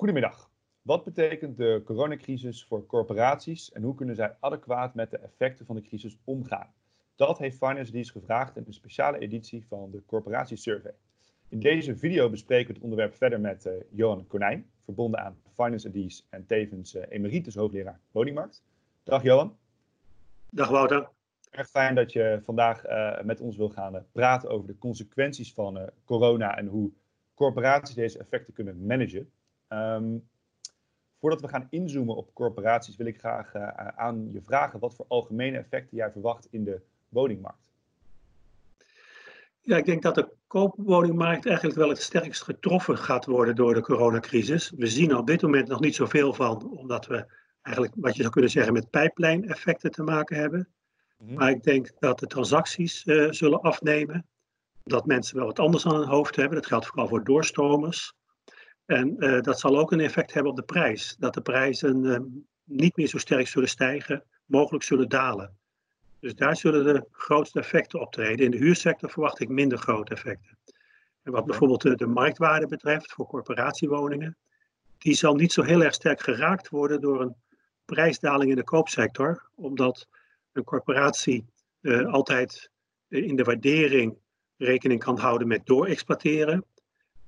Goedemiddag. Wat betekent de coronacrisis voor corporaties en hoe kunnen zij adequaat met de effecten van de crisis omgaan? Dat heeft Finance Dees gevraagd in een speciale editie van de Corporatiesurvey. In deze video bespreken we het onderwerp verder met uh, Johan Konijn, verbonden aan Finance Dees en tevens uh, emeritus hoogleraar woningmarkt. Dag Johan. Dag Wouter. Erg fijn dat je vandaag uh, met ons wil gaan praten over de consequenties van corona en hoe corporaties deze effecten kunnen managen. Um, voordat we gaan inzoomen op corporaties, wil ik graag uh, aan je vragen wat voor algemene effecten jij verwacht in de woningmarkt. Ja, ik denk dat de koopwoningmarkt eigenlijk wel het sterkst getroffen gaat worden door de coronacrisis. We zien op dit moment nog niet zoveel van, omdat we eigenlijk, wat je zou kunnen zeggen, met pijplijn-effecten te maken hebben. Mm-hmm. Maar ik denk dat de transacties uh, zullen afnemen. Dat mensen wel wat anders aan hun hoofd hebben. Dat geldt vooral voor doorstromers. En uh, dat zal ook een effect hebben op de prijs. Dat de prijzen uh, niet meer zo sterk zullen stijgen, mogelijk zullen dalen. Dus daar zullen de grootste effecten optreden. In de huursector verwacht ik minder grote effecten. En wat bijvoorbeeld de, de marktwaarde betreft voor corporatiewoningen, die zal niet zo heel erg sterk geraakt worden door een prijsdaling in de koopsector, omdat een corporatie uh, altijd in de waardering rekening kan houden met doorexploiteren.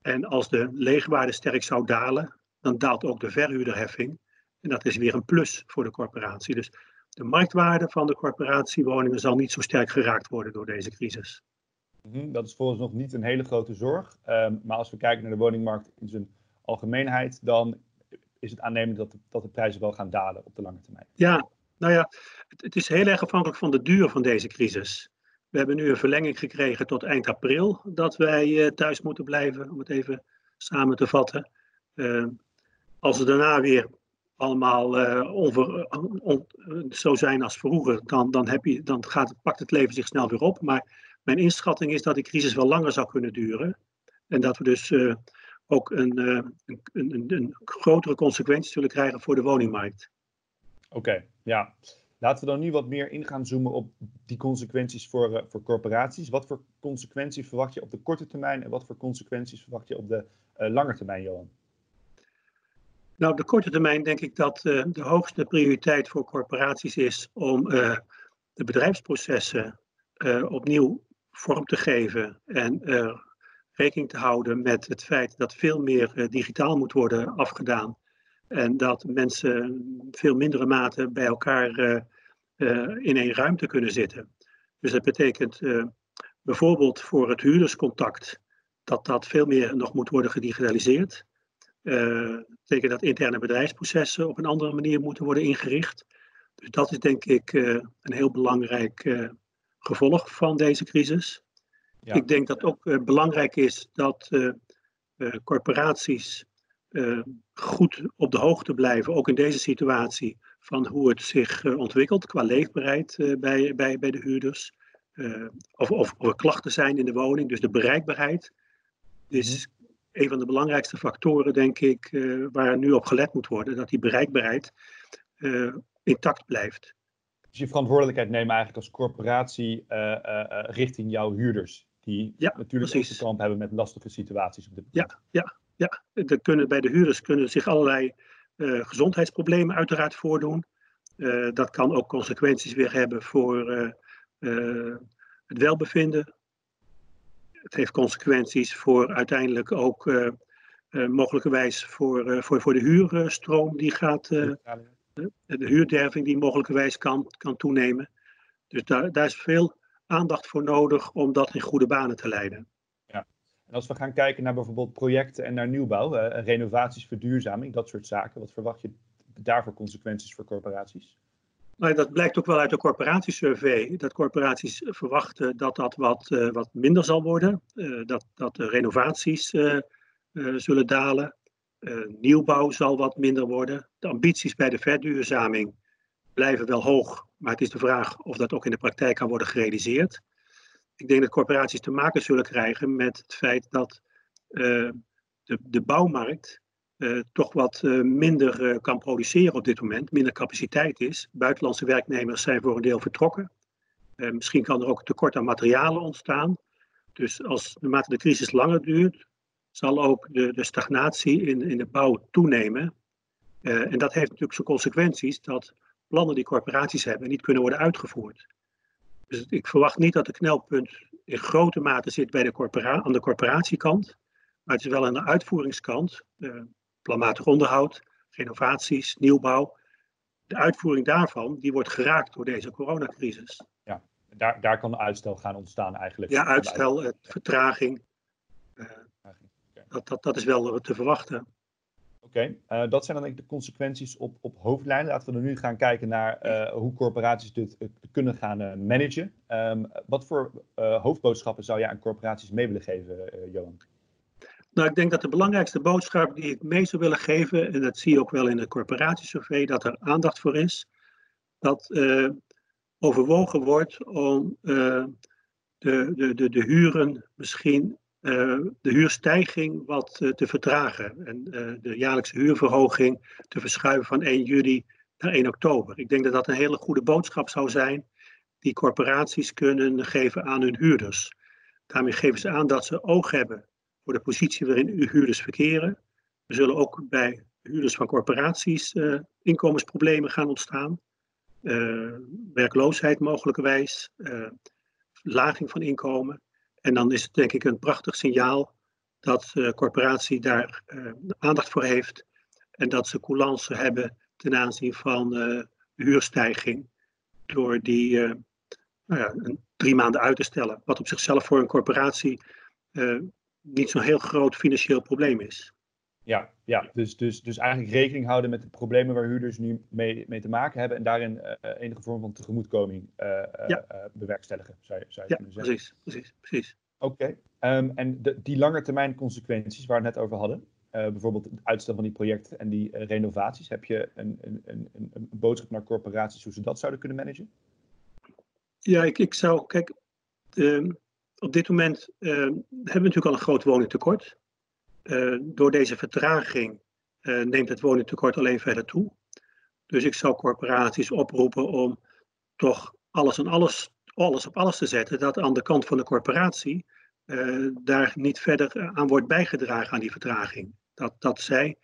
En als de leegwaarde sterk zou dalen, dan daalt ook de verhuurderheffing. En dat is weer een plus voor de corporatie. Dus de marktwaarde van de corporatiewoningen zal niet zo sterk geraakt worden door deze crisis. Mhm, dat is volgens nog niet een hele grote zorg. Um, maar als we kijken naar de woningmarkt in zijn algemeenheid, dan is het aannemelijk dat de, dat de prijzen wel gaan dalen op de lange termijn. Ja, nou ja, het, het is heel erg afhankelijk van de duur van deze crisis. We hebben nu een verlenging gekregen tot eind april dat wij uh, thuis moeten blijven, om het even samen te vatten. Uh, als het daarna weer allemaal uh, zo zijn als vroeger, dan, dan, heb je, dan gaat, pakt het leven zich snel weer op. Maar mijn inschatting is dat die crisis wel langer zou kunnen duren. En dat we dus ook een, een, een, een, grotere consequentie zullen krijgen voor de woningmarkt. Oké, ja. Laten we dan nu wat meer in gaan zoomen op die consequenties voor, uh, voor corporaties. Wat voor consequenties verwacht je op de korte termijn en wat voor consequenties verwacht je op de uh, lange termijn, Johan? Nou, op de korte termijn denk ik dat uh, de hoogste prioriteit voor corporaties is om de bedrijfsprocessen opnieuw vorm te geven en rekening te houden met het feit dat veel meer digitaal moet worden afgedaan en dat mensen veel mindere mate bij elkaar uh, uh, in één ruimte kunnen zitten. Dus dat betekent uh, bijvoorbeeld voor het huurderscontact dat dat veel meer nog moet worden gedigitaliseerd. Dat betekent dat interne bedrijfsprocessen op een andere manier moeten worden ingericht. Dus dat is denk ik een heel belangrijk gevolg van deze crisis. Ja. Ik denk dat ook belangrijk is dat corporaties uh, goed op de hoogte blijven, ook in deze situatie, van hoe het zich uh, ontwikkelt qua leefbaarheid uh, bij, bij, bij de huurders. of, of, of er klachten zijn in de woning, dus de bereikbaarheid is mhm. een van de belangrijkste factoren, denk ik, waar nu op gelet moet worden, dat die bereikbaarheid intact blijft. Dus je verantwoordelijkheid nemen eigenlijk als corporatie richting jouw huurders, die ja, natuurlijk ook te kamp hebben met lastige situaties op dit moment. Ja, ja, ja, er kunnen, bij de huurders kunnen zich allerlei uh, gezondheidsproblemen uiteraard voordoen. Uh, dat kan ook consequenties weer hebben voor uh, het welbevinden. Het heeft consequenties voor uiteindelijk ook mogelijkerwijs voor, voor, voor de huurstroom die gaat, de huurderving die mogelijkerwijs kan, kan toenemen. Dus daar, daar is veel aandacht voor nodig om dat in goede banen te leiden. Als we gaan kijken naar bijvoorbeeld projecten en naar nieuwbouw, uh, renovaties, verduurzaming, dat soort zaken, wat verwacht je daarvoor consequenties voor corporaties? Dat blijkt ook wel uit de corporatiesurvey, dat corporaties verwachten dat dat wat, uh, wat minder zal worden, uh, dat, dat de renovaties zullen dalen, nieuwbouw zal wat minder worden. De ambities bij de verduurzaming blijven wel hoog, maar het is de vraag of dat ook in de praktijk kan worden gerealiseerd ik denk dat corporaties te maken zullen krijgen met het feit dat uh, de, de bouwmarkt uh, toch wat uh, minder kan produceren op dit moment, minder capaciteit is. Buitenlandse werknemers zijn voor een deel vertrokken. misschien kan er ook tekort aan materialen ontstaan. Dus als naarmate de crisis langer duurt, zal ook de, de stagnatie in, in de bouw toenemen. en dat heeft natuurlijk zijn consequenties dat plannen die corporaties hebben niet kunnen worden uitgevoerd. Dus ik verwacht niet dat de knelpunt in grote mate zit bij de corpora aan de corporatiekant, maar het is wel aan de uitvoeringskant, uh, planmatig onderhoud, renovaties, nieuwbouw. De uitvoering daarvan die wordt geraakt door deze coronacrisis. Ja, daar, daar kan uitstel gaan ontstaan eigenlijk. Ja, uitstel, uit... vertraging. Uh, dat, dat, dat is wel te verwachten. Oké, eh, dat zijn dan denk ik de consequenties op, op hoofdlijnen. Laten we dan nu gaan kijken naar uh, hoe corporaties dit uh, kunnen gaan managen. Um, wat voor hoofdboodschappen zou jij aan corporaties mee willen geven, Johan? Nou, ik denk dat de belangrijkste boodschap die ik mee zou willen geven, en dat zie je ook wel in de corporatiesurvey, dat er aandacht voor is, dat overwogen wordt om de, de, de, de huren misschien de huurstijging wat uh, te vertragen en uh, de jaarlijkse huurverhoging te verschuiven van 1 juli naar 1 oktober. Ik denk dat dat een hele goede boodschap zou zijn die corporaties kunnen geven aan hun huurders. Daarmee geven ze aan dat ze oog hebben voor de positie waarin huurders verkeren. Er zullen ook bij huurders van corporaties inkomensproblemen gaan ontstaan. werkloosheid mogelijkerwijs, laging van inkomen. En dan is het denk ik een prachtig signaal dat de corporatie daar uh, aandacht voor heeft en dat ze coulance hebben ten aanzien van uh, huurstijging door die nou ja, drie maanden uit te stellen, wat op zichzelf voor een corporatie niet zo'n heel groot financieel probleem is. Ja, ja dus, dus, dus eigenlijk rekening houden met de problemen waar huurders nu mee, mee te maken hebben en daarin enige vorm van tegemoetkoming ja. bewerkstelligen, zou je, zou je ja, kunnen zeggen. Precies, precies, precies. Oké, ehm, en de, die langetermijn consequenties waar we het net over hadden, uh, bijvoorbeeld het uitstel van die projecten en die uh, renovaties, heb je een, een, een, een, boodschap naar corporaties hoe ze dat zouden kunnen managen? Ja, ik, ik zou, kijk, uh, op dit moment ehm, hebben we natuurlijk al een groot woningtekort. Eh, door deze vertraging neemt het woningtekort alleen verder toe. Dus ik zou corporaties oproepen om toch alles en alles alles op alles te zetten, dat aan de kant van de corporatie uh, daar niet verder aan wordt bijgedragen aan die vertraging. Dat, dat zij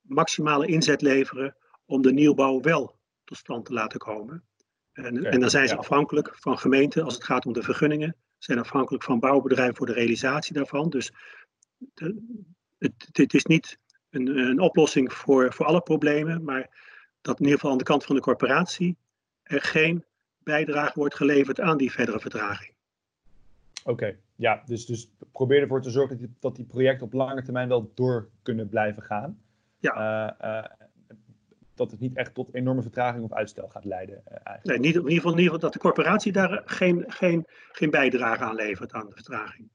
maximale inzet leveren om de nieuwbouw wel tot stand te laten komen. En, okay, en dan zijn ze ja. afhankelijk van gemeenten als het gaat om de vergunningen, zijn afhankelijk van bouwbedrijven voor de realisatie daarvan. Dus het, het, is niet een, een oplossing voor, voor alle problemen, maar dat in ieder geval aan de kant van de corporatie er geen bijdrage wordt geleverd aan die verdere vertraging. Oké, ja, dus, dus probeer ervoor te zorgen dat die, dat die projecten op lange termijn wel door kunnen blijven gaan. Ja. Uh, uh, dat het niet echt tot enorme vertraging of uitstel gaat leiden. Uh, nee, niet, in, ieder geval, in ieder geval dat de corporatie daar geen, geen, geen bijdrage aan levert aan de vertraging.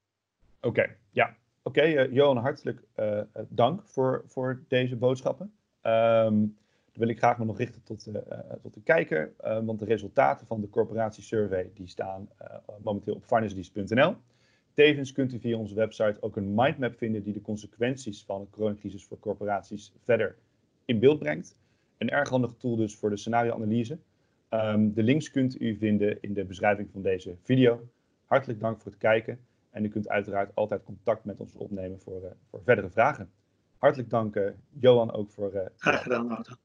Oké, ja. Oké, okay, Johan, hartelijk dank voor, voor deze boodschappen. Um, wil ik graag me nog richten tot, tot de kijker, want de resultaten van de corporatiesurvey die staan momenteel op financedienst.nl. Tevens kunt u via onze website ook een mindmap vinden die de consequenties van de coronacrisis voor corporaties verder in beeld brengt. Een erg handig tool dus voor de scenarioanalyse. Um, de links kunt u vinden in de beschrijving van deze video. Hartelijk dank voor het kijken en u kunt uiteraard altijd contact met ons opnemen voor, voor verdere vragen. Hartelijk dank, Johan, ook voor. Graag gedaan, Wouter.